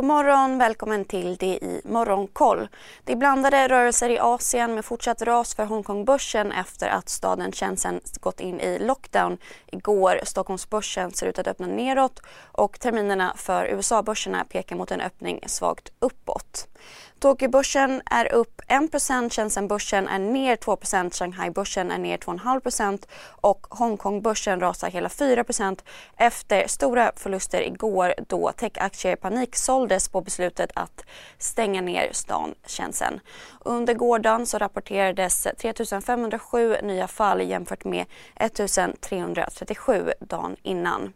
God morgon, välkommen till det i Morgonkoll. Det är blandade rörelser i Asien med fortsatt ras för Hongkongbörsen efter att staden Shenzhen gått in i lockdown igår. Stockholmsbörsen ser ut att öppna neråt och terminerna för USA-börserna pekar mot en öppning svagt uppåt. Tokyobörsen är upp 1% Shenzhenbörsen är ner 2% Shanghai-börsen är ner 2,5% och Hongkongbörsen rasar hela 4% efter stora förluster igår då techaktier paniksåldes på beslutet att stänga ner stan Shenzhen. Under gårdagen så rapporterades 3 507 nya fall jämfört med 1 337 dagen innan.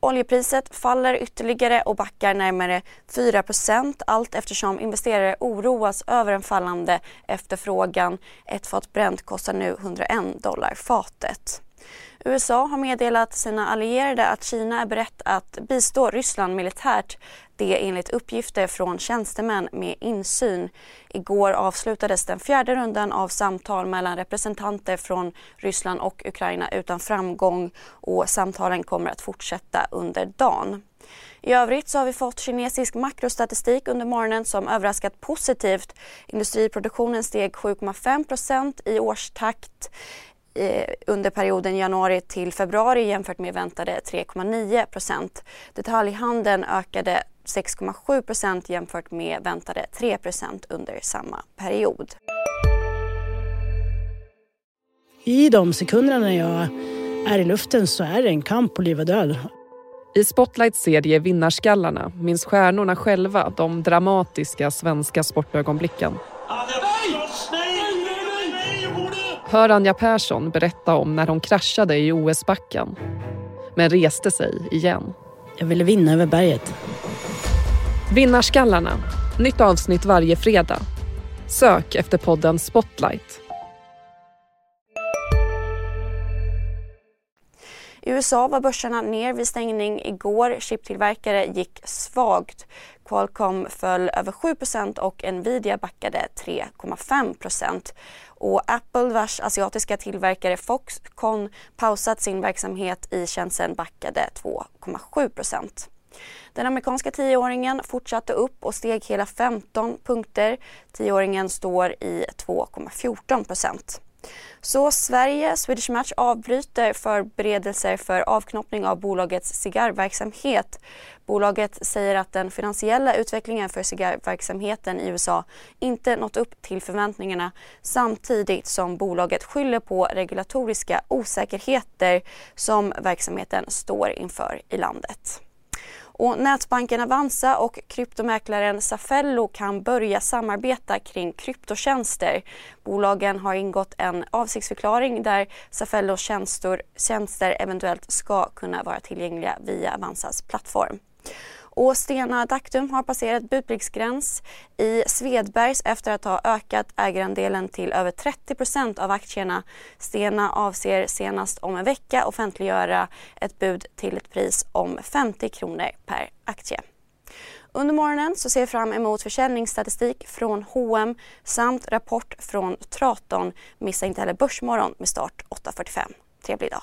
Oljepriset faller ytterligare och backar närmare 4% allt eftersom investerare oroas över en fallande efterfrågan. Ett fat Brent kostar nu 101 dollar fatet. USA har meddelat sina allierade att Kina är berett att bistå Ryssland militärt. Det enligt uppgifter från tjänstemän med insyn. Igår avslutades den fjärde rundan av samtal mellan representanter från Ryssland och Ukraina utan framgång och samtalen kommer att fortsätta under dagen. I övrigt så har vi fått kinesisk makrostatistik under morgonen som överraskat positivt. Industriproduktionen steg 7,5% i årstakt under perioden januari till februari jämfört med väntade 3,9 procent. Detaljhandeln ökade 6,7 procent jämfört med väntade 3 procent under samma period. I de sekunderna när jag är i luften så är det en kamp på liv och död. I Spotlights serie Vinnarskallarna minns stjärnorna själva de dramatiska svenska sportögonblicken. Hör Anja Persson berätta om när hon kraschade i OS-backen men reste sig igen. Jag ville vinna över berget. Vinnarskallarna. Nytt avsnitt varje fredag. Sök efter podden Spotlight. I USA var börserna ner vid stängning igår. Chiptillverkare gick svagt. Qualcomm föll över 7% och Nvidia backade 3,5 och Apple vars asiatiska tillverkare Foxconn pausat sin verksamhet i Shenzhen backade 2,7% den amerikanska tioåringen fortsatte upp och steg hela 15 punkter. Tioåringen står i 2,14 så Sverige, Swedish Match avbryter förberedelser för avknoppning av bolagets cigarrverksamhet. Bolaget säger att den finansiella utvecklingen för cigarrverksamheten i USA inte nått upp till förväntningarna samtidigt som bolaget skyller på regulatoriska osäkerheter som verksamheten står inför i landet. Och nätbanken Avanza och kryptomäklaren Safello kan börja samarbeta kring kryptotjänster. Bolagen har ingått en avsiktsförklaring där Safellos tjänster, tjänster eventuellt ska kunna vara tillgängliga via Avanzas plattform. Och Stena Daktum har passerat budpliktsgräns i Svedbergs efter att ha ökat ägarandelen till över 30% av aktierna. Stena avser senast om en vecka offentliggöra ett bud till ett pris om 50 kronor per aktie. Under morgonen så ser jag fram emot försäljningsstatistik från H&M samt rapport från Traton. Missa inte heller Börsmorgon med start 8.45. Trevlig dag!